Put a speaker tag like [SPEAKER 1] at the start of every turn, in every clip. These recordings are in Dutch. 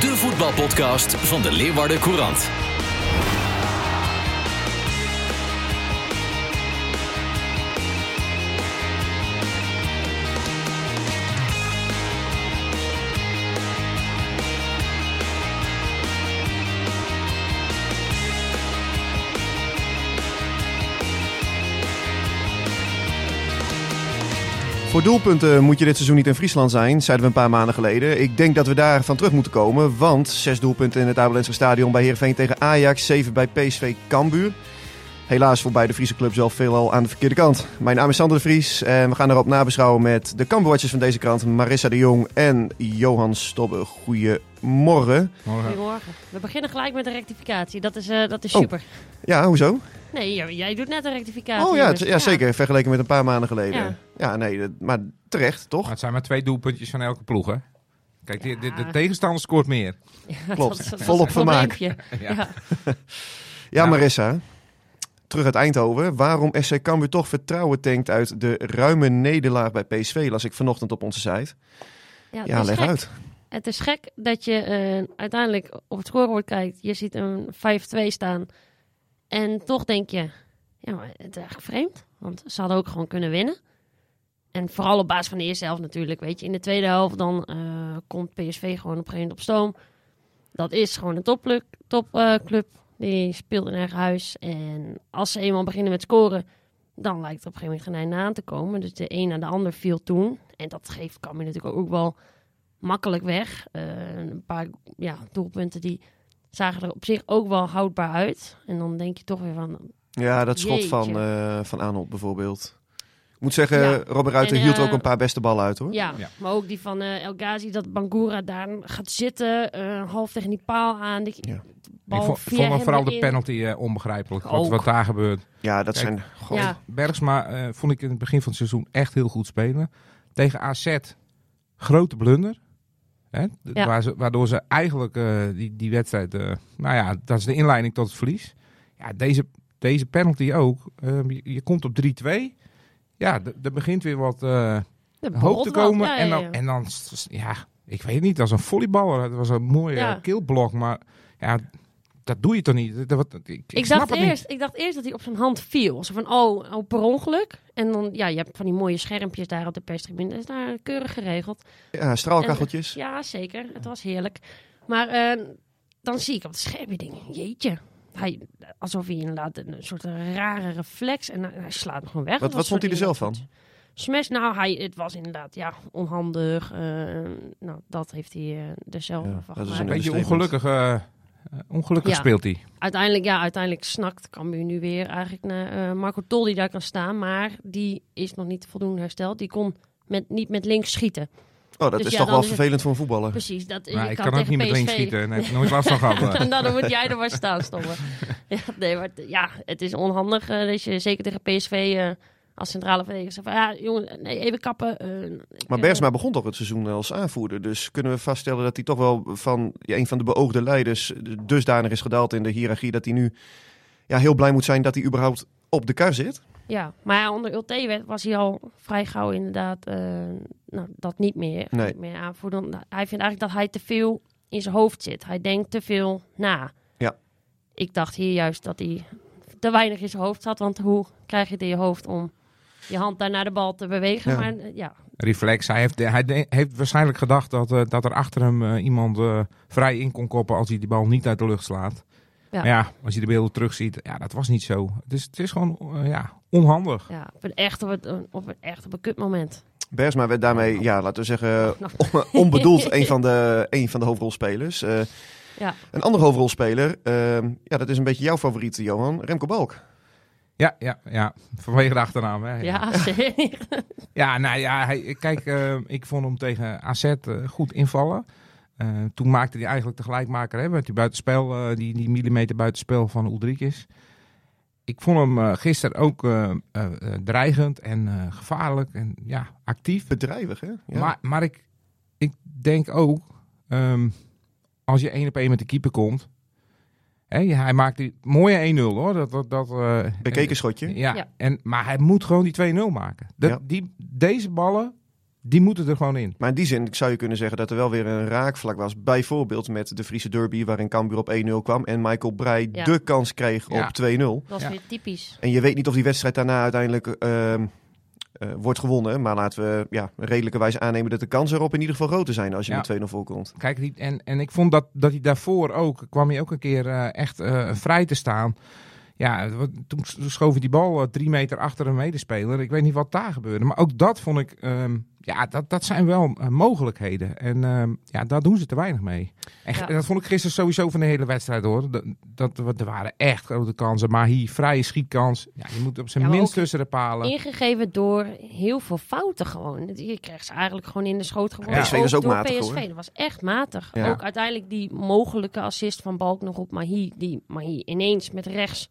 [SPEAKER 1] de voetbalpodcast van de Leeuwarden Courant.
[SPEAKER 2] Voor doelpunten moet je dit seizoen niet in Friesland zijn, zeiden we een paar maanden geleden. Ik denk dat we daar van terug moeten komen, want zes doelpunten in het Abelense Stadion bij Heerenveen tegen Ajax, zeven bij PSV Cambuur. Helaas voor beide Friese clubs wel veelal aan de verkeerde kant. Mijn naam is Sander de Vries en we gaan erop nabeschouwen met de Cambuurwatchers van deze krant, Marissa de Jong en Johan Stobbe. Goedemorgen.
[SPEAKER 3] Goedemorgen. We beginnen gelijk met een rectificatie. Dat is, eh, dat is
[SPEAKER 2] Oh.
[SPEAKER 3] super.
[SPEAKER 2] Ja, hoezo?
[SPEAKER 3] Nee, jij, doet net een rectificatie.
[SPEAKER 2] Oh ja,
[SPEAKER 3] dus
[SPEAKER 2] t- ja, zeker. Vergeleken met een paar maanden geleden.
[SPEAKER 3] Ja.
[SPEAKER 2] Ja, nee, maar terecht, toch?
[SPEAKER 4] Maar het zijn maar twee doelpuntjes van elke ploeg, hè? Kijk, de, de, de
[SPEAKER 3] Ja.
[SPEAKER 4] tegenstander scoort meer.
[SPEAKER 3] Ja,
[SPEAKER 2] Klopt.
[SPEAKER 3] dat- dat is
[SPEAKER 2] Volop vermaak.
[SPEAKER 4] Ja.
[SPEAKER 3] Ja.
[SPEAKER 2] Ja,
[SPEAKER 4] Nou.
[SPEAKER 2] Marissa. Terug uit Eindhoven. Waarom SC Cambuur toch vertrouwen tankt uit de ruime nederlaag bij PSV, las ik vanochtend op onze site.
[SPEAKER 3] Ja,
[SPEAKER 2] leg
[SPEAKER 3] gek.
[SPEAKER 2] uit.
[SPEAKER 3] Het is gek dat je eh, uiteindelijk op het scorebord kijkt. Je ziet een 5-2 staan. En toch denk je, ja, maar het is eigenlijk vreemd. Want ze hadden ook gewoon kunnen winnen. En vooral op basis van de eerste helft natuurlijk. Weet je, in de tweede helft dan eh, komt PSV gewoon op een gegeven moment op stoom. Dat is gewoon een topclub. Top, club. Die speelt in eigen huis. En als ze eenmaal beginnen met scoren, dan lijkt er op een gegeven moment geen aan te komen. Dus de een na de ander viel toen. En dat geeft Cambuur natuurlijk ook wel makkelijk weg. Eh, een paar ja, doelpunten die zagen er op zich ook wel houdbaar uit. En dan denk je toch weer van...
[SPEAKER 2] Ja, dat schot
[SPEAKER 3] Jeetje.
[SPEAKER 2] van, eh van Arnold bijvoorbeeld. Ik moet zeggen,
[SPEAKER 3] Ja.
[SPEAKER 2] Robert Ruiter
[SPEAKER 3] En,
[SPEAKER 2] hield er
[SPEAKER 3] eh,
[SPEAKER 2] ook een paar beste ballen uit hoor.
[SPEAKER 3] Ja,
[SPEAKER 4] Ja.
[SPEAKER 3] maar ook die van eh, El Ghazi, dat Bangura daar gaat zitten. eh, half tegen die paal aan. Die
[SPEAKER 2] Ja.
[SPEAKER 3] bal
[SPEAKER 4] ik vond,
[SPEAKER 3] via
[SPEAKER 4] vond me
[SPEAKER 3] hem
[SPEAKER 4] vooral de penalty eh, onbegrijpelijk. Wat,
[SPEAKER 3] Ook.
[SPEAKER 4] wat daar gebeurt.
[SPEAKER 2] Ja, dat
[SPEAKER 4] Kijk,
[SPEAKER 2] zijn... Goh,
[SPEAKER 3] Ja,
[SPEAKER 4] Bergsma eh, vond ik in het begin van het seizoen echt heel goed spelen. Tegen AZ, grote blunder. Hè? D-
[SPEAKER 3] Ja.
[SPEAKER 4] waar ze, waardoor ze eigenlijk eh, die, die wedstrijd... eh, nou ja, dat is de inleiding tot het verlies. Ja, deze, deze penalty ook. Je, je komt op 3-2. Ja, er begint weer wat eh, hoop
[SPEAKER 3] borrelt
[SPEAKER 4] te komen.
[SPEAKER 3] Ja,
[SPEAKER 4] en, dan,
[SPEAKER 3] ja.
[SPEAKER 4] en dan, ja, ik weet het niet, als een volleyballer. Het was een mooie
[SPEAKER 3] Ja.
[SPEAKER 4] killblok, maar ja, dat doe je toch niet? Dat, dat- ik, ik,
[SPEAKER 3] Ik,
[SPEAKER 4] snap
[SPEAKER 3] dacht
[SPEAKER 4] het
[SPEAKER 3] eerst, ik dacht eerst dat hij op zijn hand viel. Zo van, oh, oh, per ongeluk. En dan, ja, je hebt van die mooie schermpjes daar op de perstribune. Dat is daar keurig geregeld.
[SPEAKER 2] Ja, straalkacheltjes.
[SPEAKER 3] Ja, zeker. Het was heerlijk. Maar eh, dan zie ik op het schermpje dingen, jeetje. Hij, alsof hij inderdaad een soort rare reflex en hij hij slaat hem gewoon weg.
[SPEAKER 2] Wat, wat vond hij er zelf van?
[SPEAKER 3] Smash, nou, hij, het was inderdaad ja, onhandig. eh, nou, dat heeft hij eh, er zelf
[SPEAKER 2] Ja,
[SPEAKER 3] van
[SPEAKER 2] dat is
[SPEAKER 3] gemaakt.
[SPEAKER 4] een beetje ongelukkig, eh, ongelukkig
[SPEAKER 3] Ja.
[SPEAKER 4] speelt hij.
[SPEAKER 3] Uiteindelijk, ja, uiteindelijk snakt Cambuur nu weer eigenlijk naar eh, Marco Tol die daar kan staan. Maar die is nog niet voldoende hersteld. Die kon met, niet met links schieten.
[SPEAKER 2] Oh, dat
[SPEAKER 3] Dus
[SPEAKER 2] is
[SPEAKER 3] ja,
[SPEAKER 2] toch wel
[SPEAKER 3] is het-
[SPEAKER 2] vervelend voor een voetballer.
[SPEAKER 3] Precies, dat
[SPEAKER 4] Maar ik
[SPEAKER 3] kan
[SPEAKER 4] kan ook
[SPEAKER 3] tegen
[SPEAKER 4] niet
[SPEAKER 3] PSV
[SPEAKER 4] links schieten. en heb ik nooit last van gehad. eh.
[SPEAKER 3] nou, dan moet jij er maar staan stoppen. ja, nee, maar ja, het is onhandig eh, dat je zeker tegen PSV eh, als centrale verdediger zegt van ja, jongen, nee, even kappen. eh,
[SPEAKER 2] Maar Bergsma begon toch het seizoen als aanvoerder. Dus kunnen we vaststellen dat hij toch wel van ja, een van de beoogde leiders dusdanig is gedaald in de hiërarchie dat hij nu ja, heel blij moet zijn dat hij überhaupt op de kar zit.
[SPEAKER 3] Ja, maar onder Ulte werd- was hij al vrij gauw inderdaad eh, nou, dat niet meer,
[SPEAKER 2] Nee.
[SPEAKER 3] niet meer aanvoerder. Nou, Hij vindt eigenlijk dat hij te veel in zijn hoofd zit. Hij denkt te veel na.
[SPEAKER 2] Ja.
[SPEAKER 3] Ik dacht hier juist dat hij te weinig in zijn hoofd zat. Want hoe krijg je het in je hoofd om je hand daar naar de bal te bewegen?
[SPEAKER 2] Ja.
[SPEAKER 3] Maar eh, ja,
[SPEAKER 4] Reflex. Hij heeft, hij de- heeft waarschijnlijk gedacht dat, eh, dat er achter hem eh, iemand eh, vrij in kon koppen als hij die bal niet uit de lucht slaat.
[SPEAKER 3] Ja.
[SPEAKER 4] Maar ja, als je de beelden terugziet, ja, dat was niet zo. Het is, het is gewoon eh, ja, onhandig.
[SPEAKER 3] ja op, een echt, op, het, op een echt op een kutmoment.
[SPEAKER 2] Bergsma werd daarmee, ja, laten we zeggen,
[SPEAKER 3] Nou,
[SPEAKER 2] onbedoeld een van de, een van de hoofdrolspelers. Eh,
[SPEAKER 3] Ja.
[SPEAKER 2] Een andere hoofdrolspeler, ehm, ja, dat is een beetje jouw favoriet, Johan, Remco Balk.
[SPEAKER 4] Ja, ja, ja. Vanwege de achternaam. Hè.
[SPEAKER 3] ja, zeker.
[SPEAKER 4] Ja, nou ja, hij, kijk, eh, ik vond hem tegen AZ eh, goed invallen. Eh, toen maakte hij eigenlijk de gelijkmaker hè, met die buitenspel, eh, die, die millimeter buitenspel van Ulrikes. Ik vond hem eh, gisteren ook eh, eh, eh, dreigend en eh, gevaarlijk en ja, actief.
[SPEAKER 2] Bedrijvig, hè? Ja.
[SPEAKER 4] Maar, maar ik, ik denk ook, ehm, als je één op één met de keeper komt. Hè, hij maakt die mooie 1-0 hoor. Dat, dat, dat, eh,
[SPEAKER 2] Bekeken schotje.
[SPEAKER 4] ja,
[SPEAKER 3] Ja.
[SPEAKER 4] En, maar hij moet gewoon die 2-0 maken. Dat,
[SPEAKER 2] Ja.
[SPEAKER 4] die, deze ballen, die moeten er gewoon in.
[SPEAKER 2] Maar in die zin zou je kunnen zeggen dat er wel weer een raakvlak was. Bijvoorbeeld met de Friese derby waarin Cambuur op 1-0 kwam. En Michael Breij
[SPEAKER 3] Ja.
[SPEAKER 2] de kans kreeg
[SPEAKER 4] Ja.
[SPEAKER 2] op 2-0.
[SPEAKER 3] Dat was
[SPEAKER 4] Ja.
[SPEAKER 3] weer typisch.
[SPEAKER 2] En je weet niet of die wedstrijd daarna uiteindelijk ehm, eh, wordt gewonnen. Maar laten we ja, redelijkerwijs aannemen dat de kansen erop in ieder geval groter zijn als je
[SPEAKER 4] Ja.
[SPEAKER 2] met 2-0 voorkomt.
[SPEAKER 4] Kijk, die, en, en ik vond dat, dat hij daarvoor ook, kwam hij ook een keer eh, echt eh, vrij te staan. Ja, toen schoof hij die bal drie meter achter een medespeler. Ik weet niet wat daar gebeurde. Maar ook dat vond ik, ehm, ja, dat, dat zijn wel eh, mogelijkheden. En ehm, ja, daar doen ze te weinig mee. En
[SPEAKER 3] Ja.
[SPEAKER 4] dat vond ik gisteren sowieso van de hele wedstrijd hoor. Dat, dat, er waren echt grote kansen. Maar hier, vrije schietkans. Ja, je moet op zijn
[SPEAKER 3] Ja,
[SPEAKER 4] minst tussen de palen.
[SPEAKER 3] Ingegeven door heel veel fouten gewoon. Je kreeg ze eigenlijk gewoon in de schoot.
[SPEAKER 4] Ja.
[SPEAKER 2] PSV was ook
[SPEAKER 3] door
[SPEAKER 2] matig,
[SPEAKER 3] PSV.
[SPEAKER 2] hoor.
[SPEAKER 3] Dat was echt matig.
[SPEAKER 2] Ja.
[SPEAKER 3] Ook uiteindelijk die mogelijke assist van Balk nog op Mahi. Die Mahi ineens met rechts.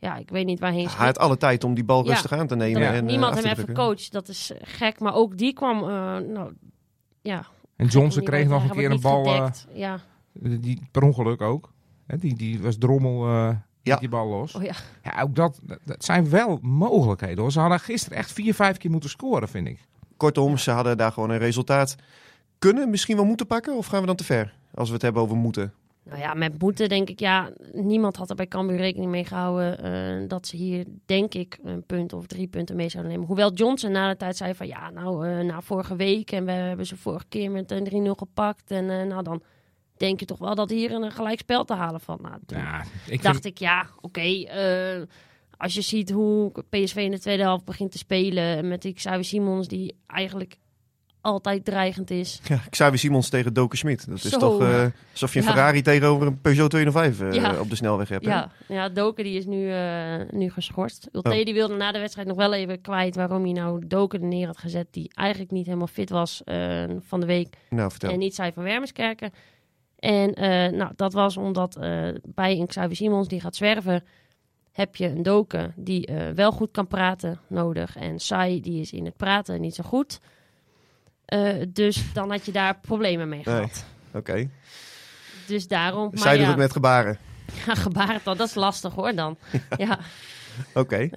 [SPEAKER 3] Ja, ik weet niet waarheen
[SPEAKER 2] Hij had alle tijd om die bal
[SPEAKER 3] Ja.
[SPEAKER 2] rustig aan te nemen.
[SPEAKER 4] Ja.
[SPEAKER 2] En, eh,
[SPEAKER 3] Niemand hem even
[SPEAKER 2] drukken.
[SPEAKER 3] coach. Dat is eh, gek. Maar ook die kwam, eh, nou, ja.
[SPEAKER 4] En Johnson kreeg nog een keer een bal. eh,
[SPEAKER 3] ja.
[SPEAKER 4] Die per ongeluk ook. Hè, die, die was drommel eh
[SPEAKER 2] Ja.
[SPEAKER 4] die bal los.
[SPEAKER 3] Oh ja.
[SPEAKER 4] Ja, ook dat, dat- dat zijn wel mogelijkheden hoor. Ze hadden gisteren echt vier, vijf keer moeten scoren, vind ik.
[SPEAKER 2] Kortom, ze hadden daar gewoon een resultaat kunnen, misschien wel moeten pakken. Of gaan we dan te ver? Als we het hebben over moeten.
[SPEAKER 3] Nou ja, met moeten denk ik, ja, niemand had er bij Cambuur rekening mee gehouden eh, dat ze hier, denk ik, een punt of drie punten mee zouden nemen. Hoewel Johnson na de tijd zei van, ja, nou, eh, na vorige week en we hebben ze vorige keer met een 3-0 gepakt. En eh, nou, dan denk je toch wel dat hier een gelijkspel te halen van. Nou, toen
[SPEAKER 4] Ja, ik
[SPEAKER 3] dacht
[SPEAKER 4] vind,
[SPEAKER 3] ik, ja, oké, als je ziet hoe PSV in de tweede helft begint te spelen met die Xavi Simons, die eigenlijk altijd dreigend is.
[SPEAKER 2] Ja, Xavi Simons tegen Doken Schmid. Dat is
[SPEAKER 3] Zo.
[SPEAKER 2] toch eh, alsof je een
[SPEAKER 3] Ja.
[SPEAKER 2] Ferrari tegenover een Peugeot 205 eh,
[SPEAKER 3] Ja.
[SPEAKER 2] op de snelweg hebt. hè?
[SPEAKER 3] Ja, ja Doken die is nu, eh, nu geschorst. Ulte
[SPEAKER 2] Oh.
[SPEAKER 3] die wilde na de wedstrijd nog wel even kwijt waarom hij nou Doken er neer had gezet. Die eigenlijk niet helemaal fit was eh, van de week.
[SPEAKER 2] Nou, vertel.
[SPEAKER 3] En niet zij van Wermerskerken. En eh, nou, dat was omdat eh, bij een Xavi Simons die gaat zwerven... heb je een Doken die eh, wel goed kan praten nodig. En Sai die is in het praten niet zo goed. Eh, dus dan had je daar problemen mee
[SPEAKER 2] Nee.
[SPEAKER 3] gehad.
[SPEAKER 2] Oké.
[SPEAKER 3] Dus daarom... maar
[SPEAKER 2] Zij doet
[SPEAKER 3] ja,
[SPEAKER 2] het met gebaren.
[SPEAKER 3] Ja, gebarentaal, dat is lastig hoor dan. ja.
[SPEAKER 2] Oké.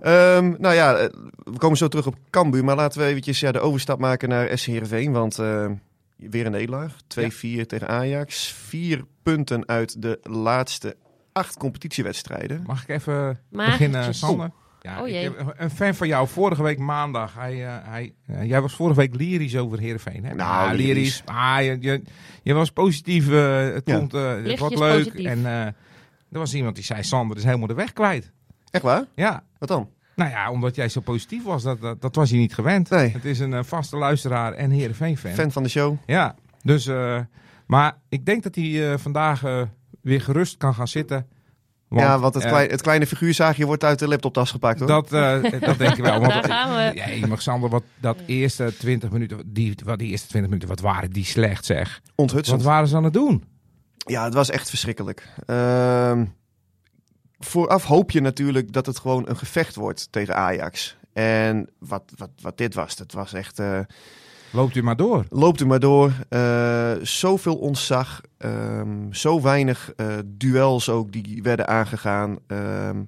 [SPEAKER 2] Ehm, nou ja, eh, we komen zo terug op Cambuur. Maar laten we eventjes ja, de overstap maken naar SC Heerenveen. Want eh, weer een nederlaag. 2-4 tegen Ajax. Vier punten uit de laatste acht competitiewedstrijden.
[SPEAKER 4] mag ik even beginnen, Sander? Ja,
[SPEAKER 3] Oh
[SPEAKER 4] ik heb een fan van jou, vorige week maandag. Hij, eh, hij, eh, jij was vorige week lyrisch over Heerenveen. Hè?
[SPEAKER 2] Nou,
[SPEAKER 4] Ja,
[SPEAKER 2] lyrisch.
[SPEAKER 4] Ah, je, je, je was positief. eh, het
[SPEAKER 2] Ja.
[SPEAKER 4] komt, het wordt leuk.
[SPEAKER 3] positief.
[SPEAKER 4] En eh, er was iemand die zei, Sander is helemaal de weg kwijt.
[SPEAKER 2] Echt waar?
[SPEAKER 4] Ja,
[SPEAKER 2] Wat dan?
[SPEAKER 4] nou ja, omdat jij zo positief was. Dat, dat, dat was hij niet gewend.
[SPEAKER 2] Nee.
[SPEAKER 4] Het is een vaste luisteraar en Heerenveen-fan.
[SPEAKER 2] Fan van de show?
[SPEAKER 4] Ja, dus, eh, maar ik denk dat hij eh, vandaag weer gerust kan gaan zitten.
[SPEAKER 2] Ja, want het,
[SPEAKER 4] eh,
[SPEAKER 2] klei- het kleine figuurzaagje wordt uit de laptoptas gepakt hoor.
[SPEAKER 4] Dat, eh, dat denk ik wel. Want,
[SPEAKER 3] Daar gaan we.
[SPEAKER 4] Ja, mag Sander, wat dat eerste 20 minuten, die, wat die eerste 20 minuten, wat waren die slecht zeg. Wat
[SPEAKER 2] Onthutsend.
[SPEAKER 4] waren ze aan het doen?
[SPEAKER 2] Ja, het was echt verschrikkelijk. Ehm, vooraf hoop je natuurlijk dat het gewoon een gevecht wordt tegen Ajax. En wat, wat, wat dit was, dat was echt... eh,
[SPEAKER 4] Loopt u maar door.
[SPEAKER 2] loopt er maar door. Eh, zoveel ontzag. ehm, zo weinig eh, duels ook die werden aangegaan. Ehm,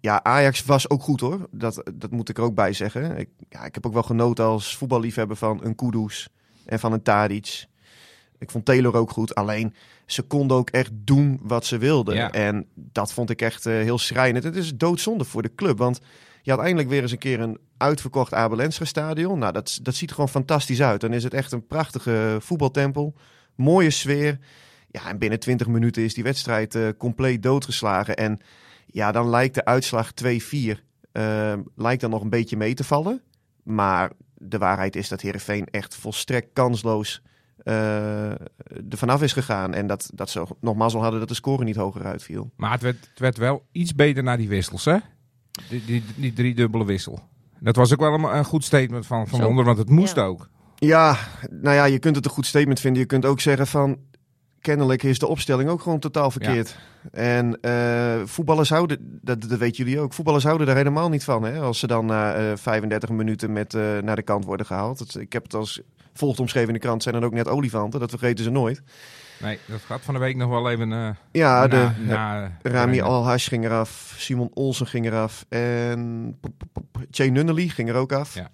[SPEAKER 2] ja, Ajax was ook goed hoor. Dat, dat moet ik er ook bij zeggen. Ik, ja, ik heb ook wel genoten als voetballiefhebber van een Kudus en van een Tadic. Ik vond Taylor ook goed. Alleen ze konden ook echt doen wat ze wilden.
[SPEAKER 4] Ja.
[SPEAKER 2] En dat vond ik echt eh, heel schrijnend. Het is doodzonde voor de club. Want je had eindelijk weer eens een keer een uitverkocht Abel stadion. Nou, dat, dat ziet er gewoon fantastisch uit. Dan is het echt een prachtige voetbaltempel. Mooie sfeer. Ja, en binnen 20 minuten is die wedstrijd eh, compleet doodgeslagen. En ja, dan lijkt de uitslag 2-4 eh, lijkt dan nog een beetje mee te vallen. Maar de waarheid is dat Heerenveen echt volstrekt kansloos eh er vanaf is gegaan. En dat, dat ze nogmaals al hadden dat de score niet hoger uitviel.
[SPEAKER 4] Maar het werd, het werd wel iets beter na die wissels, hè? Die, die, die driedubbele wissel. Dat was ook wel een, een goed statement van Van. Wonder, want het moest
[SPEAKER 3] Ja.
[SPEAKER 4] ook.
[SPEAKER 2] Ja, nou ja, je kunt het een goed statement vinden. Je kunt ook zeggen van, kennelijk is de opstelling ook gewoon totaal verkeerd. En eh, voetballers houden, dat, dat weten jullie ook, voetballers houden daar helemaal niet van. Hè? Als ze dan na eh, 35 minuten met, eh, naar de kant worden gehaald. Ik heb het als volgt omschreven in de krant, zijn dan ook net olifanten. Dat vergeten ze nooit.
[SPEAKER 4] Nee, dat gaat van de week nog wel even... eh
[SPEAKER 2] Ja, de,
[SPEAKER 4] na, na,
[SPEAKER 2] Rami Alhash ging eraf, Simon Olsen ging eraf en Jay Nunnally ging er ook af.
[SPEAKER 4] Ja.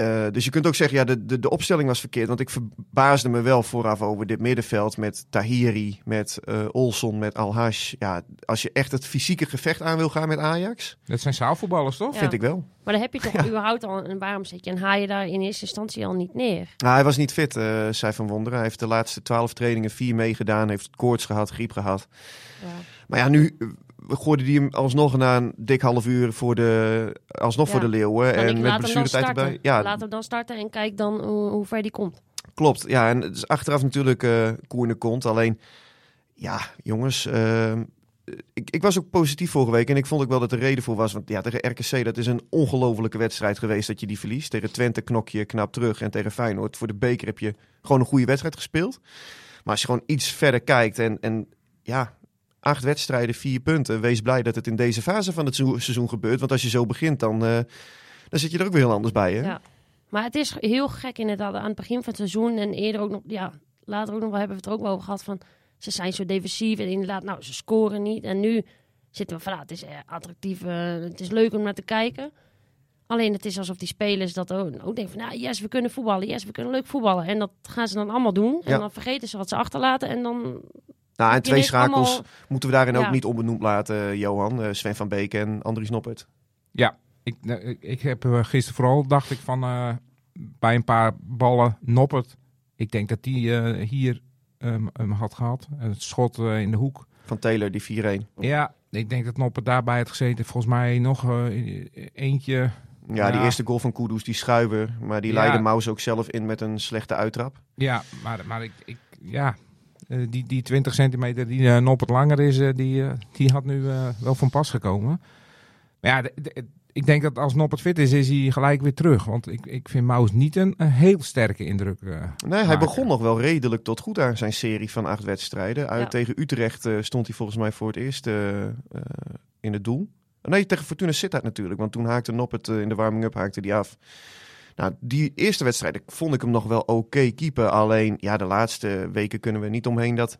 [SPEAKER 2] Eh, dus je kunt ook zeggen, ja, de, de, de opstelling was verkeerd. Want ik verbaasde me wel vooraf over dit middenveld met Tahiri, met eh Olson, met Alhash. Ja, als je echt het fysieke gevecht aan wil gaan met Ajax,
[SPEAKER 4] Dat zijn zaalvoetballers, toch?
[SPEAKER 3] Ja.
[SPEAKER 2] vind ik wel.
[SPEAKER 3] Maar dan heb je toch überhaupt al... En waarom zet je en haal je daar in eerste instantie al niet neer?
[SPEAKER 2] Nou, hij was niet fit, eh zei Van Wonderen. Hij heeft de laatste twaalf trainingen vier meegedaan, heeft koorts gehad, griep gehad.
[SPEAKER 3] Ja.
[SPEAKER 2] Maar ja, nu gooide hij hem alsnog na een dik half uur voor de, alsnog
[SPEAKER 3] Ja.
[SPEAKER 2] voor de Leeuwen.
[SPEAKER 3] Dan
[SPEAKER 2] en met blessuretijd erbij. Ja,
[SPEAKER 3] Laat hem dan starten en kijk dan hoe, hoe ver die komt.
[SPEAKER 2] klopt. Ja, en het is achteraf natuurlijk eh koe in de kont. Alleen, ja, jongens. eh, ik, ik was ook positief vorige week. En ik vond ook wel dat er reden voor was. Want ja, tegen RKC, dat is een ongelofelijke wedstrijd geweest dat je die verliest. Tegen Twente knok je knap terug. En tegen Feyenoord voor de beker heb je gewoon een goede wedstrijd gespeeld. Maar als je gewoon iets verder kijkt en, en ja, acht wedstrijden, vier punten. Wees blij dat het in deze fase van het seizoen gebeurt. Want als je zo begint, dan, eh, dan zit je er ook weer heel anders bij. Hè?
[SPEAKER 3] Ja. Maar het is heel gek inderdaad aan het begin van het seizoen. En eerder ook nog, ja, later ook nog wel hebben we het er ook wel over gehad van... Ze zijn zo defensief en inderdaad, nou, ze scoren niet. En nu zitten we van, nou, het is eh, attractief, eh, het is leuk om naar te kijken. Alleen het is alsof die spelers dat ook, ook denken van, nou, yes, we kunnen voetballen. Yes, we kunnen leuk voetballen. En dat gaan ze dan allemaal doen. En
[SPEAKER 2] Ja.
[SPEAKER 3] dan vergeten ze wat ze achterlaten. En dan
[SPEAKER 2] Nou, en twee schakels
[SPEAKER 3] allemaal-
[SPEAKER 2] moeten we daarin ook
[SPEAKER 3] Ja.
[SPEAKER 2] niet onbenoemd laten, Johan. Eh, Sven van Beek en Andries Noppert.
[SPEAKER 4] Ja, ik, nou, ik, heb eh, gisteren vooral, dacht ik van, eh, bij een paar ballen Noppert. Ik denk dat die eh, hier ehm, hem had gehad. Het schot eh, in de hoek.
[SPEAKER 2] Van Taylor, die 4-1.
[SPEAKER 4] Ja, ik denk dat Noppert daarbij had gezeten. Volgens mij nog eh, eentje.
[SPEAKER 2] Ja, die
[SPEAKER 4] Ja.
[SPEAKER 2] eerste goal van Kudus, die schuiver. Maar die
[SPEAKER 4] Ja.
[SPEAKER 2] leidde Maus ook zelf in met een slechte uittrap.
[SPEAKER 4] Ja, maar, maar ik, ik ja, eh, die, die 20 centimeter die eh, Noppert langer is, eh, die, die had nu eh, wel van pas gekomen. Maar ja, de- de- ik denk dat als Noppert fit is, is hij gelijk weer terug. Want ik, ik vind Maus niet een, een heel sterke indruk.
[SPEAKER 2] Nee, hij
[SPEAKER 4] maken.
[SPEAKER 2] begon nog wel redelijk tot goed aan zijn serie van acht wedstrijden. Uit
[SPEAKER 3] Ja.
[SPEAKER 2] Tegen Utrecht eh, stond hij volgens mij voor het eerst in het doel. Nee, tegen Fortuna Sittard natuurlijk. Want toen haakte Noppert in de warming-up haakte die af. Nou, die eerste wedstrijd vond ik hem nog wel oké keeper. Alleen, ja, de laatste weken kunnen we niet omheen dat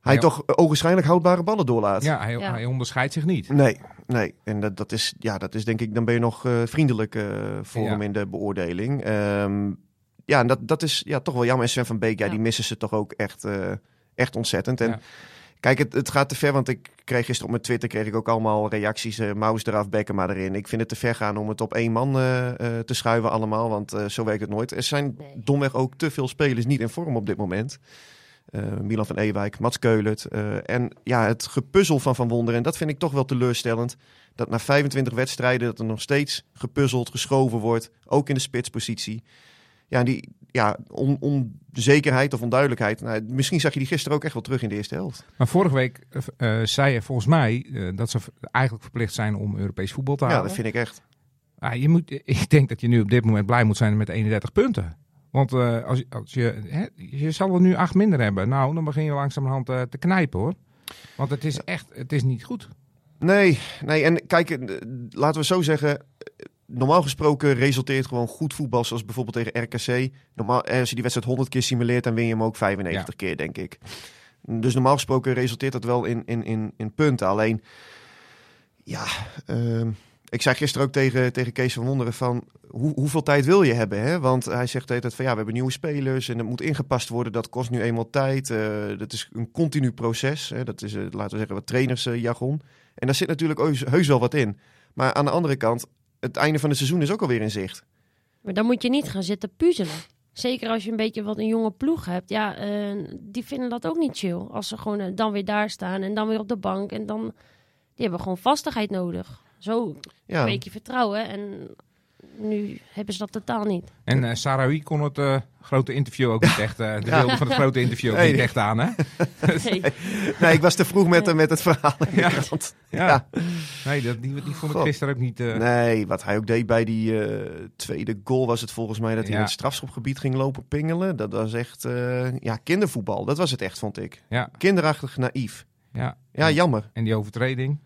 [SPEAKER 2] hij
[SPEAKER 4] Ja.
[SPEAKER 2] toch ogenschijnlijk houdbare ballen doorlaat.
[SPEAKER 4] Ja, hij,
[SPEAKER 3] Ja.
[SPEAKER 4] hij onderscheidt zich niet.
[SPEAKER 2] Nee, nee. En dat, dat, is, ja, dat is denk ik, dan ben je nog eh, vriendelijk eh, voor
[SPEAKER 4] Ja.
[SPEAKER 2] hem in de beoordeling. Ehm, ja, en dat, dat is ja, toch wel jammer. En Sven van Beek, ja,
[SPEAKER 3] Ja.
[SPEAKER 2] die missen ze toch ook echt, eh, echt ontzettend. En
[SPEAKER 4] Ja.
[SPEAKER 2] Kijk, het, het gaat te ver, want ik kreeg gisteren op mijn Twitter kreeg ik ook allemaal reacties. eh Maus eraf, Bekken maar erin. Ik vind het te ver gaan om het op één man eh, eh, te schuiven allemaal, want zo werkt het nooit. Er zijn domweg ook te veel spelers niet in vorm op dit moment. Milan van Ewijk, Mats Keulert. en ja, het gepuzzel van Van Wonderen. En dat vind ik toch wel teleurstellend. Dat na 25 wedstrijden dat er nog steeds gepuzzeld, geschoven wordt. Ook in de spitspositie. Ja, die ja, on, onzekerheid of onduidelijkheid. Nou, misschien zag je die gisteren ook echt wel terug in de eerste helft.
[SPEAKER 4] Maar vorige week eh, eh, zei je volgens mij eh, dat ze eigenlijk verplicht zijn om Europees voetbal te
[SPEAKER 2] Ja,
[SPEAKER 4] halen.
[SPEAKER 2] dat vind ik echt.
[SPEAKER 4] Ah, je moet, ik denk dat je nu op dit moment blij moet zijn met 31 punten. Want eh, als, je- als je, hè, je zal er nu acht minder hebben. Nou, dan begin je langzamerhand eh, te knijpen hoor. Want het is echt, het is niet goed.
[SPEAKER 2] Nee, nee, en kijk, laten we zo zeggen. Normaal gesproken resulteert gewoon goed voetbal, zoals bijvoorbeeld tegen RKC. Normaal, eh, als je die wedstrijd 100 keer simuleert, dan win je hem ook 95 keer, denk ik. Dus normaal gesproken resulteert dat wel in, in, in, in punten. Alleen, ja, ehm, ik zei gisteren ook tegen, tegen Kees van Wonderen van... Hoe, hoeveel tijd wil je hebben? Hè? Want hij zegt de hele tijd van ja, we hebben nieuwe spelers en het moet ingepast worden. Dat kost nu eenmaal tijd. eh, dat is een continu proces. Hè? Dat is, eh, laten we zeggen, wat trainersjargon. En daar zit natuurlijk heus, heus wel wat in. Maar aan de andere kant, het einde van het seizoen is ook alweer in zicht.
[SPEAKER 3] Maar dan moet je niet gaan zitten puzzelen. Zeker als je een beetje wat een jonge ploeg hebt. Ja, eh, die vinden dat ook niet chill. Als ze gewoon eh, dan weer daar staan en dan weer op de bank. En dan, die hebben gewoon vastigheid nodig. Zo
[SPEAKER 2] Ja,
[SPEAKER 3] een beetje vertrouwen. En nu hebben ze dat totaal niet.
[SPEAKER 4] En eh Sarawi kon het eh, grote interview ook niet echt, eh, de
[SPEAKER 2] Ja.
[SPEAKER 4] wilde van het grote interview ook
[SPEAKER 2] Nee.
[SPEAKER 4] niet echt aan, hè?
[SPEAKER 3] Nee.
[SPEAKER 2] Nee, ik was te vroeg met, met het verhaal in de
[SPEAKER 4] Ja.
[SPEAKER 2] krant.
[SPEAKER 4] Ja.
[SPEAKER 2] Ja.
[SPEAKER 4] Nee, dat, die, die vond ik gisteren ook niet... eh,
[SPEAKER 2] Nee, wat hij ook deed bij die eh, tweede goal was het volgens mij dat hij
[SPEAKER 4] Ja.
[SPEAKER 2] in het strafschopgebied ging lopen pingelen. Dat was echt eh, ja, kindervoetbal. Dat was het echt, vond ik.
[SPEAKER 4] Ja,
[SPEAKER 2] Kinderachtig naïef.
[SPEAKER 4] ja.
[SPEAKER 2] Ja, jammer.
[SPEAKER 4] En die overtreding.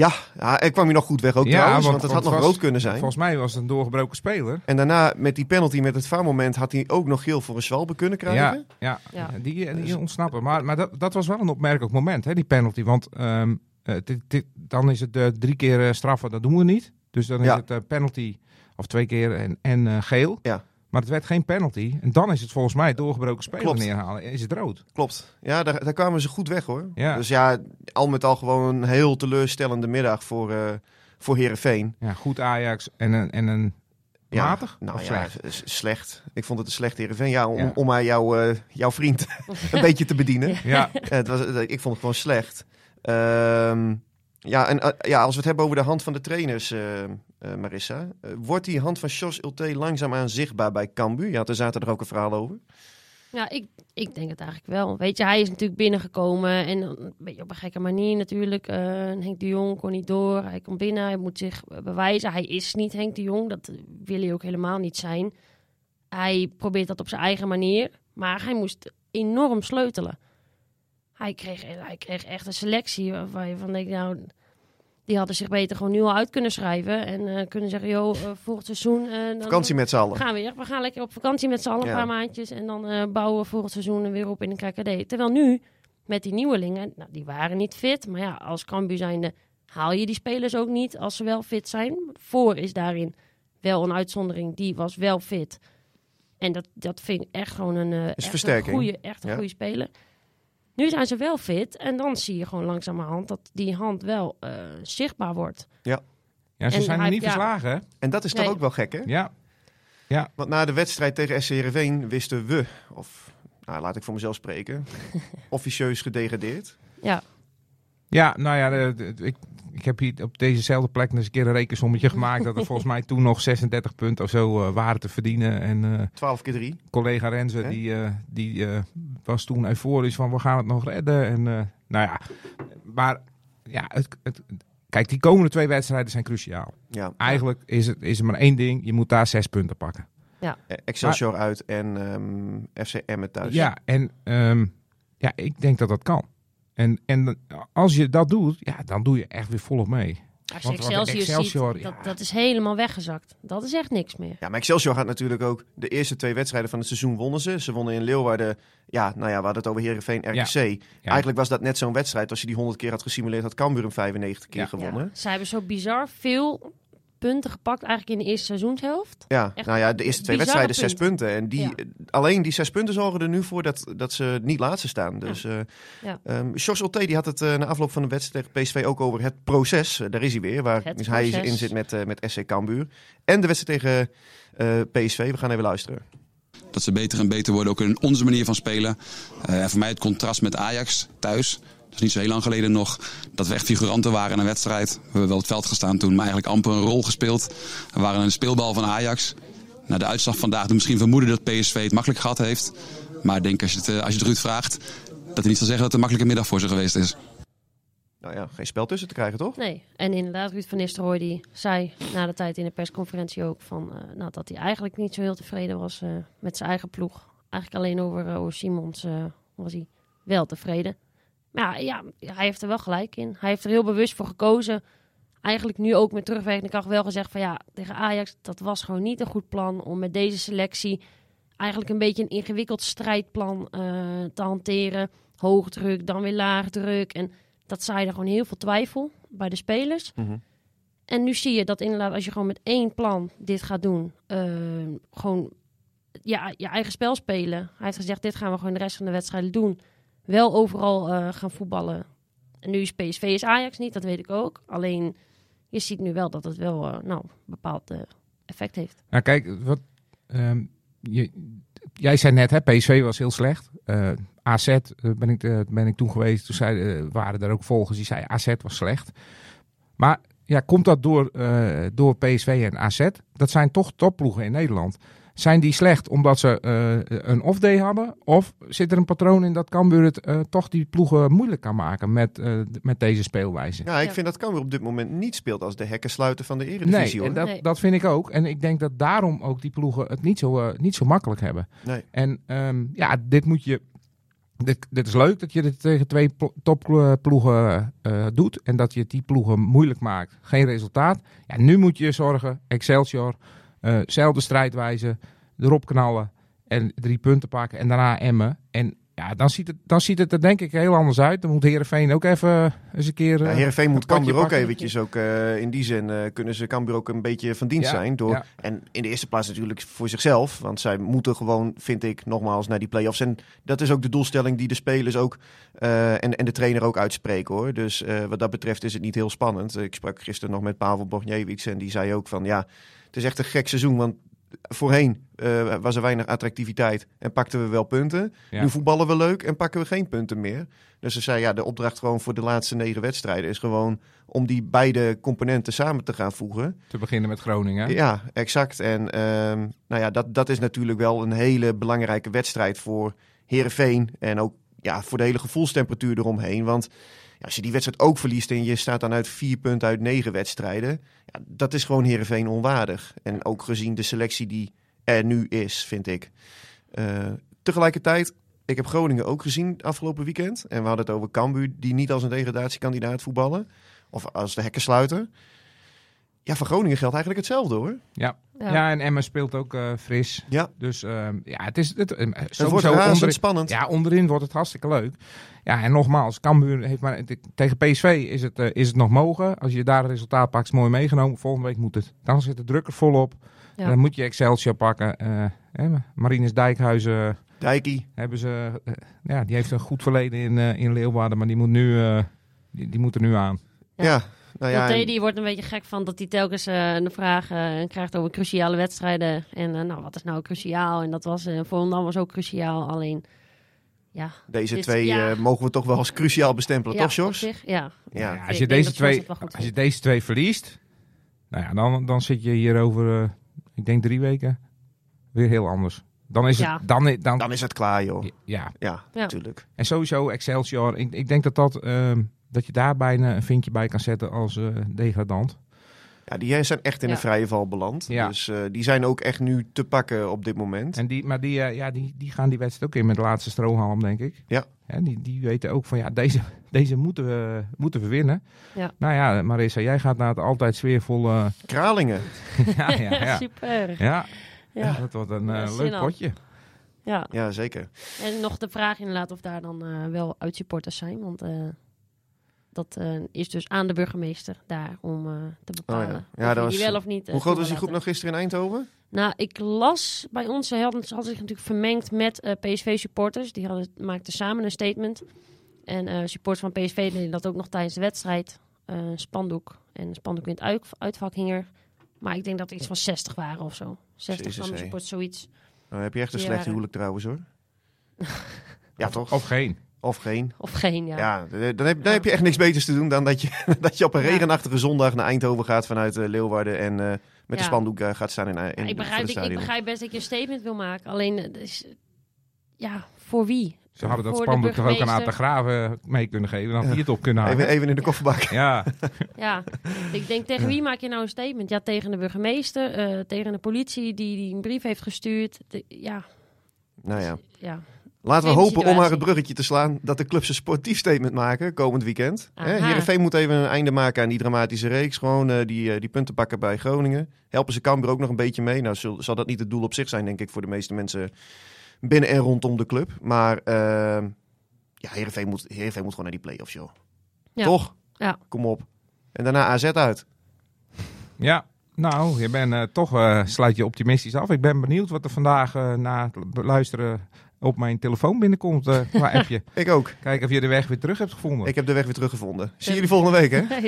[SPEAKER 2] Ja, ja er kwam hij nog goed weg ook
[SPEAKER 4] Ja,
[SPEAKER 2] trouwens, want,
[SPEAKER 4] want-
[SPEAKER 2] het had
[SPEAKER 4] want
[SPEAKER 2] nog
[SPEAKER 4] was-
[SPEAKER 2] rood kunnen zijn.
[SPEAKER 4] Volgens mij was het een doorgebroken speler.
[SPEAKER 2] En daarna met die penalty met het vaarmoment had hij ook nog geel voor een zwalbe kunnen krijgen.
[SPEAKER 4] Ja, ja.
[SPEAKER 3] Ja.
[SPEAKER 4] die, die ontsnappen. Maar, maar dat, dat was wel een opmerkelijk moment, hè, die penalty. Want ehm, eh, dit- dit- dan is het eh, drie keer eh, straffen, dat doen we niet. Dus dan is
[SPEAKER 2] Ja.
[SPEAKER 4] het penalty, of twee keer en, en eh, geel.
[SPEAKER 2] Ja.
[SPEAKER 4] Maar het werd geen penalty. En dan is het volgens mij doorgebroken speler
[SPEAKER 2] Klopt.
[SPEAKER 4] neerhalen. Is het rood?
[SPEAKER 2] Klopt. Ja, daar, daar kwamen ze goed weg hoor.
[SPEAKER 4] Ja.
[SPEAKER 2] Dus ja, al met al gewoon een heel teleurstellende middag voor, eh voor Herenveen.
[SPEAKER 4] Ja, goed Ajax en een, en een
[SPEAKER 2] Ja,
[SPEAKER 4] matig
[SPEAKER 2] Nou
[SPEAKER 4] of
[SPEAKER 2] ja,
[SPEAKER 4] slecht?
[SPEAKER 2] Ik vond het een slecht Herenveen. Ja, om,
[SPEAKER 4] Ja.
[SPEAKER 2] om maar jouw, eh, jouw vriend een beetje te bedienen.
[SPEAKER 4] Ja,
[SPEAKER 2] Ja, het was, eh, ik vond het gewoon slecht. Ehm, ja, en eh, ja, als we het hebben over de hand van de trainers, eh, eh, Marissa. wordt die hand van Jos Ulte langzaamaan zichtbaar bij Cambuur? Ja, daar zaten er ook een verhaal over.
[SPEAKER 3] Ja, ik, ik denk het eigenlijk wel. Weet je, hij is natuurlijk binnengekomen en een beetje op een gekke manier natuurlijk. Eh, Henk de Jong kon niet door. Hij komt binnen, hij moet zich bewijzen. Hij is niet Henk de Jong, dat wil hij ook helemaal niet zijn. Hij probeert dat op zijn eigen manier, maar hij moest enorm sleutelen. Hij kreeg, hij kreeg echt een selectie waar je van denkt, nou, die hadden zich beter gewoon nu al uit kunnen schrijven. En eh, kunnen zeggen, joh, eh, volgend seizoen... eh, dan-
[SPEAKER 2] Vakantie met z'n allen.
[SPEAKER 3] gaan we weer. We gaan lekker op vakantie met z'n allen
[SPEAKER 2] Ja.
[SPEAKER 3] een paar maandjes. En dan bouwen we volgend seizoen weer op in de KKD. Terwijl nu, met die nieuwelingen, nou, die waren niet fit. Maar ja, als Cambuur zijnde haal je die spelers ook niet als ze wel fit zijn. Voor is daarin wel een uitzondering. Die was wel fit. En dat, dat vind ik echt gewoon een, echt een goede, echt een
[SPEAKER 2] Ja.
[SPEAKER 3] goede speler. Nu zijn ze wel fit. En dan zie je gewoon langzamerhand dat die hand wel eh, zichtbaar wordt.
[SPEAKER 4] ja ze
[SPEAKER 3] En
[SPEAKER 4] zijn er
[SPEAKER 3] hij-
[SPEAKER 4] niet
[SPEAKER 3] ja.
[SPEAKER 4] verslagen, hè?
[SPEAKER 2] En dat is toch
[SPEAKER 3] Nee.
[SPEAKER 2] ook wel gek, hè?
[SPEAKER 4] Ja,
[SPEAKER 2] Want na de wedstrijd tegen SC Heerenveen wisten we, of nou, laat ik voor mezelf spreken, officieus gedegradeerd.
[SPEAKER 3] Ja,
[SPEAKER 4] Ja, nou ja, de- de- ik, ik heb hier op dezezelfde plek eens een keer een rekensommetje gemaakt. dat er volgens mij toen nog 36 punten of zo eh, waren te verdienen. En eh,
[SPEAKER 2] 12 keer 3.
[SPEAKER 4] collega Renze, die, eh, die eh, was toen euforisch van we gaan het nog redden. En eh, nou ja, maar ja, het, het, kijk, die komende twee wedstrijden zijn cruciaal.
[SPEAKER 2] Ja,
[SPEAKER 4] Eigenlijk is het, is er maar één ding, je moet daar zes punten pakken.
[SPEAKER 2] Eh, Excelsior uit en ehm, FC Emmen thuis.
[SPEAKER 4] Ja, en ehm, ja, ik denk dat dat kan. En, en als je dat doet, ja, dan doe je echt weer volop mee.
[SPEAKER 3] als je Excelsior,
[SPEAKER 4] Excelsior,
[SPEAKER 3] ziet,
[SPEAKER 4] ja.
[SPEAKER 3] dat, dat is helemaal weggezakt. Dat is echt niks meer.
[SPEAKER 2] Ja, maar Excelsior gaat natuurlijk ook de eerste twee wedstrijden van het seizoen wonnen ze. Ze wonnen in Leeuwarden, ja, nou ja, we hadden het over Heerenveen, RKC. Eigenlijk was dat net zo'n wedstrijd. Als je die 100 keer had gesimuleerd, had Cambuur hem 95 keer
[SPEAKER 4] Ja.
[SPEAKER 2] gewonnen.
[SPEAKER 3] Ja, zij hebben zo bizar veel punten gepakt eigenlijk in de eerste seizoenshelft.
[SPEAKER 2] Ja,
[SPEAKER 3] Echt
[SPEAKER 2] nou ja, de eerste twee wedstrijden zes punten. En die,
[SPEAKER 3] Ja.
[SPEAKER 2] alleen die zes punten zorgen er nu voor dat, dat ze niet laatste staan. Dus eh
[SPEAKER 3] Ja.
[SPEAKER 2] ehm, Jos Ulte, die had het eh, na afloop van de wedstrijd tegen PSV ook over het proces. Eh, daar is hij weer, waar
[SPEAKER 3] Het
[SPEAKER 2] dus hij
[SPEAKER 3] proces.
[SPEAKER 2] in zit met, eh, met SC Cambuur. En de wedstrijd tegen eh, PSV. We gaan even luisteren.
[SPEAKER 5] Dat ze beter en beter worden, ook in onze manier van spelen. Eh, en voor mij het contrast met Ajax thuis. Dat is niet zo heel lang geleden nog dat we echt figuranten waren in een wedstrijd. We hebben wel het veld gestaan toen, maar eigenlijk amper een rol gespeeld. We waren een speelbal van Ajax. Nou, de uitslag vandaag doet misschien vermoeden dat PSV het makkelijk gehad heeft. Maar ik denk als je het, eh, als je het Ruud vraagt, dat hij niet zal zeggen dat het een makkelijke middag voor ze geweest is.
[SPEAKER 2] Nou ja, geen spel tussen te krijgen, toch?
[SPEAKER 3] Nee, en inderdaad, Ruud van Nistelrooy die zei na de tijd in de persconferentie ook van, eh, nou, dat hij eigenlijk niet zo heel tevreden was eh, met zijn eigen ploeg. Eigenlijk alleen over, uh, over Simons eh, was hij wel tevreden. Maar ja, ja, hij heeft er wel gelijk in. Hij heeft er heel bewust voor gekozen. Eigenlijk nu ook met terugwerkende kracht wel gezegd van ja, tegen Ajax, dat was gewoon niet een goed plan om met deze selectie eigenlijk een beetje een ingewikkeld strijdplan eh, te hanteren. Hoog druk, dan weer laag druk. En dat zaaide gewoon heel veel twijfel bij de spelers.
[SPEAKER 2] Mhm.
[SPEAKER 3] En nu zie je dat inderdaad, als je gewoon met één plan dit gaat doen, eh, gewoon ja, je eigen spel spelen. Hij heeft gezegd, dit gaan we gewoon de rest van de wedstrijden doen. Wel overal eh, gaan voetballen. En nu is PSV is Ajax niet, dat weet ik ook. Alleen, je ziet nu wel dat het wel eh, nou, een bepaald eh, effect heeft.
[SPEAKER 4] Nou kijk, wat, ehm, je, jij zei net, hè, PSV was heel slecht. AZ ben, ik, ben ik toen geweest, toen zei, waren er ook volgers die zeiden AZ was slecht. Maar ja, komt dat door, door PSV en AZ? Dat zijn toch topploegen in Nederland. Zijn die slecht omdat ze eh, een off-day hadden? Of zit er een patroon in dat Cambuur het eh, toch die ploegen moeilijk kan maken met, eh, met deze speelwijze?
[SPEAKER 2] Ja, ik
[SPEAKER 3] Ja.
[SPEAKER 2] vind dat Cambuur op dit moment niet speelt als de hekkensluiter van de Eredivisie.
[SPEAKER 4] Nee, en dat,
[SPEAKER 3] Nee.
[SPEAKER 4] dat vind ik ook. En ik denk dat daarom ook die ploegen het niet zo, eh, niet zo makkelijk hebben.
[SPEAKER 2] Nee.
[SPEAKER 4] En ehm, ja, dit moet je. Dit, dit is leuk dat je dit tegen twee plo- topploegen eh, doet. En dat je die ploegen moeilijk maakt. Geen resultaat. Ja, nu moet je zorgen. Excelsior. Eh zelfde strijdwijze. Erop knallen. En drie punten pakken. En daarna emmen. En ja, dan ziet, het, dan ziet het er denk ik heel anders uit. Dan moet Heerenveen ook even eens een keer...
[SPEAKER 2] Ja,
[SPEAKER 4] eh,
[SPEAKER 2] Heerenveen moet Cambuur ook eventjes ook eh, in die zin eh, kunnen ze Cambuur ook een beetje van dienst
[SPEAKER 4] Ja,
[SPEAKER 2] zijn. Door,
[SPEAKER 4] ja.
[SPEAKER 2] En in de eerste plaats natuurlijk voor zichzelf. Want zij moeten gewoon, vind ik, nogmaals naar die play-offs. En dat is ook de doelstelling die de spelers ook eh, en, en de trainer ook uitspreken hoor. Dus eh, wat dat betreft is het niet heel spannend. Ik sprak gisteren nog met Pavel Bogniewicz en die zei ook van ja, het is echt een gek seizoen. Want voorheen eh, was er weinig attractiviteit en pakten we wel punten.
[SPEAKER 4] Ja.
[SPEAKER 2] Nu voetballen we leuk en pakken we geen punten meer. Dus ze zei ja, de opdracht gewoon voor de laatste negen wedstrijden is gewoon om die beide componenten samen te gaan voegen.
[SPEAKER 4] Te beginnen met Groningen.
[SPEAKER 2] Ja, exact. En ehm, nou ja, dat, dat is natuurlijk wel een hele belangrijke wedstrijd voor Herenveen en ook ja, voor de hele gevoelstemperatuur eromheen. Want als je die wedstrijd ook verliest en je staat dan uit vier punten uit negen wedstrijden, ja, dat is gewoon Herenveen onwaardig. En ook gezien de selectie die er nu is, vind ik. Eh, tegelijkertijd, ik heb Groningen ook gezien afgelopen weekend. En we hadden het over Cambuur, die niet als een degradatiekandidaat voetballen. Of als de hekken sluiten. Ja, voor Groningen geldt eigenlijk hetzelfde hoor.
[SPEAKER 4] Ja.
[SPEAKER 3] Ja.
[SPEAKER 4] Ja. en Emma speelt ook eh, fris.
[SPEAKER 2] Ja.
[SPEAKER 4] Dus ehm, ja, het is het, ehm,
[SPEAKER 2] Het wordt
[SPEAKER 4] onderin,
[SPEAKER 2] spannend.
[SPEAKER 4] ja, onderin wordt het hartstikke leuk. Ja, en nogmaals, Cambuur heeft maar tegen PSV is het, eh, is het nog mogen. Als je daar een resultaat pakt, is mooi meegenomen. Volgende week moet het. Dan zit de druk er volop.
[SPEAKER 3] Ja.
[SPEAKER 4] Dan moet je Excelsior pakken. Eh hè, Marinus Dijkhuizen
[SPEAKER 2] Dijkie.
[SPEAKER 4] hebben ze. eh, ja, die heeft een goed verleden in, eh, in Leeuwarden, maar die moet nu, eh, die, die moet er nu aan.
[SPEAKER 3] Ja.
[SPEAKER 2] Ja. Nou ja. En-
[SPEAKER 3] die wordt een beetje gek van dat hij telkens eh, een vraag eh, krijgt over cruciale wedstrijden. En eh, nou, wat is nou cruciaal? En dat was eh voor Volendam was ook cruciaal. Alleen, ja.
[SPEAKER 2] Deze
[SPEAKER 3] dit-
[SPEAKER 2] twee
[SPEAKER 3] ja.
[SPEAKER 2] eh, mogen we toch wel als cruciaal bestempelen,
[SPEAKER 3] ja,
[SPEAKER 2] toch, Jos?
[SPEAKER 3] ja.
[SPEAKER 2] Ja.
[SPEAKER 4] Ja, als, je deze twee, als je deze twee verliest, nou ja, dan, dan zit je hier over, eh, ik denk drie weken, weer heel anders. Dan is
[SPEAKER 3] Ja.
[SPEAKER 4] het, dan, dan,
[SPEAKER 2] Dan is het klaar, joh.
[SPEAKER 4] ja.
[SPEAKER 2] Ja,
[SPEAKER 3] Ja.
[SPEAKER 2] natuurlijk.
[SPEAKER 4] En sowieso Excelsior, ik, ik denk dat, dat, ehm, dat je daar bijna een vinkje bij kan zetten als eh, degradant.
[SPEAKER 2] Ja, die zijn echt in
[SPEAKER 3] Ja.
[SPEAKER 2] een vrije val beland.
[SPEAKER 4] Ja.
[SPEAKER 2] Dus eh, die zijn ook echt nu te pakken op dit moment.
[SPEAKER 4] En die, maar die, eh, ja, die, die gaan die wedstrijd ook in met de laatste strohalm, denk ik.
[SPEAKER 2] Ja.
[SPEAKER 4] Hè, die, die weten ook van, ja, deze, deze moeten, we, moeten we winnen.
[SPEAKER 3] Ja.
[SPEAKER 4] Nou ja, Marissa, jij gaat naar het altijd sfeervolle...
[SPEAKER 2] Kralingen.
[SPEAKER 4] ja, ja, ja.
[SPEAKER 3] Super.
[SPEAKER 4] Ja,
[SPEAKER 3] Ja.
[SPEAKER 4] dat wordt een leuk potje.
[SPEAKER 3] Ja.
[SPEAKER 2] Ja, zeker.
[SPEAKER 3] En nog de vraag inderdaad of daar dan wel uitsupporters zijn. Want eh, dat eh, is dus aan de burgemeester daar om eh, te bepalen.
[SPEAKER 2] Oh ja. Ja,
[SPEAKER 3] of
[SPEAKER 2] dat
[SPEAKER 3] je die
[SPEAKER 2] was-
[SPEAKER 3] wel of niet. eh,
[SPEAKER 2] Hoe groot was die groep nog gisteren in Eindhoven?
[SPEAKER 3] Nou, ik las bij ons, ze hadden, ze hadden zich natuurlijk vermengd met eh, PSV-supporters. Die hadden, maakten samen een statement. En eh, supporters van PSV deden dat ook nog tijdens de wedstrijd. Eh, een spandoek. En een spandoek in het uit, uitvak hing er. Maar ik denk dat er iets van 60 waren of zo. 60
[SPEAKER 2] Jezus,
[SPEAKER 3] van de supporters, zoiets.
[SPEAKER 2] Nou, heb je echt een
[SPEAKER 3] Die
[SPEAKER 2] slecht
[SPEAKER 3] waren-
[SPEAKER 2] huwelijk trouwens, hoor. ja, toch?
[SPEAKER 4] Of geen.
[SPEAKER 2] Of geen.
[SPEAKER 3] Of geen, ja.
[SPEAKER 2] Ja, dan heb, dan heb je echt niks beters te doen dan dat je, dat je op een
[SPEAKER 3] Ja.
[SPEAKER 2] regenachtige zondag naar Eindhoven gaat vanuit eh, Leeuwarden en eh, met
[SPEAKER 3] Ja.
[SPEAKER 2] de spandoek eh, gaat staan in, in,
[SPEAKER 3] ik, begrijp, ik, begrijp best dat je een statement wil maken. Alleen, is, ja, voor wie?
[SPEAKER 4] Ze hadden dat spandoek toch ook aan Aad de. Graven mee kunnen geven. Dan had hij het op kunnen halen.
[SPEAKER 2] Even, even in de kofferbak.
[SPEAKER 4] Ja,
[SPEAKER 3] Ja, ik denk tegen wie maak je nou een statement? Ja, tegen de burgemeester, eh, tegen de politie die, die een brief heeft gestuurd. De- ja,
[SPEAKER 2] Nou ja.
[SPEAKER 3] ja.
[SPEAKER 2] Laten we hopen om
[SPEAKER 3] situatie.
[SPEAKER 2] het bruggetje te slaan dat de clubs een sportief statement maken komend weekend.
[SPEAKER 3] Aha.
[SPEAKER 2] Heerenveen moet even een einde maken aan die dramatische reeks. Gewoon eh, die, eh, die punten pakken bij Groningen. Helpen ze Cambuur ook nog een beetje mee. Nou zal, zal dat niet het doel op zich zijn, denk ik, voor de meeste mensen binnen en rondom de club. Maar eh, ja, Heerenveen moet, Heerenveen moet gewoon naar die play-offs, joh.
[SPEAKER 3] Ja.
[SPEAKER 2] Toch?
[SPEAKER 3] Ja.
[SPEAKER 2] Kom op. En daarna AZ uit.
[SPEAKER 4] ja. Nou, je bent eh, toch eh, sluit je optimistisch af. Ik ben benieuwd wat er vandaag na het beluisteren op mijn telefoon binnenkomt eh, qua appje.
[SPEAKER 2] Ik ook.
[SPEAKER 4] Kijken of je de weg weer terug hebt gevonden.
[SPEAKER 2] Ik heb de weg weer teruggevonden. Zie jullie volgende week, hè?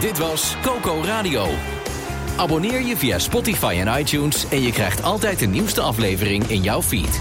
[SPEAKER 1] Dit was Coco Radio. Abonneer je via Spotify en iTunes en je krijgt altijd de nieuwste aflevering in jouw feed.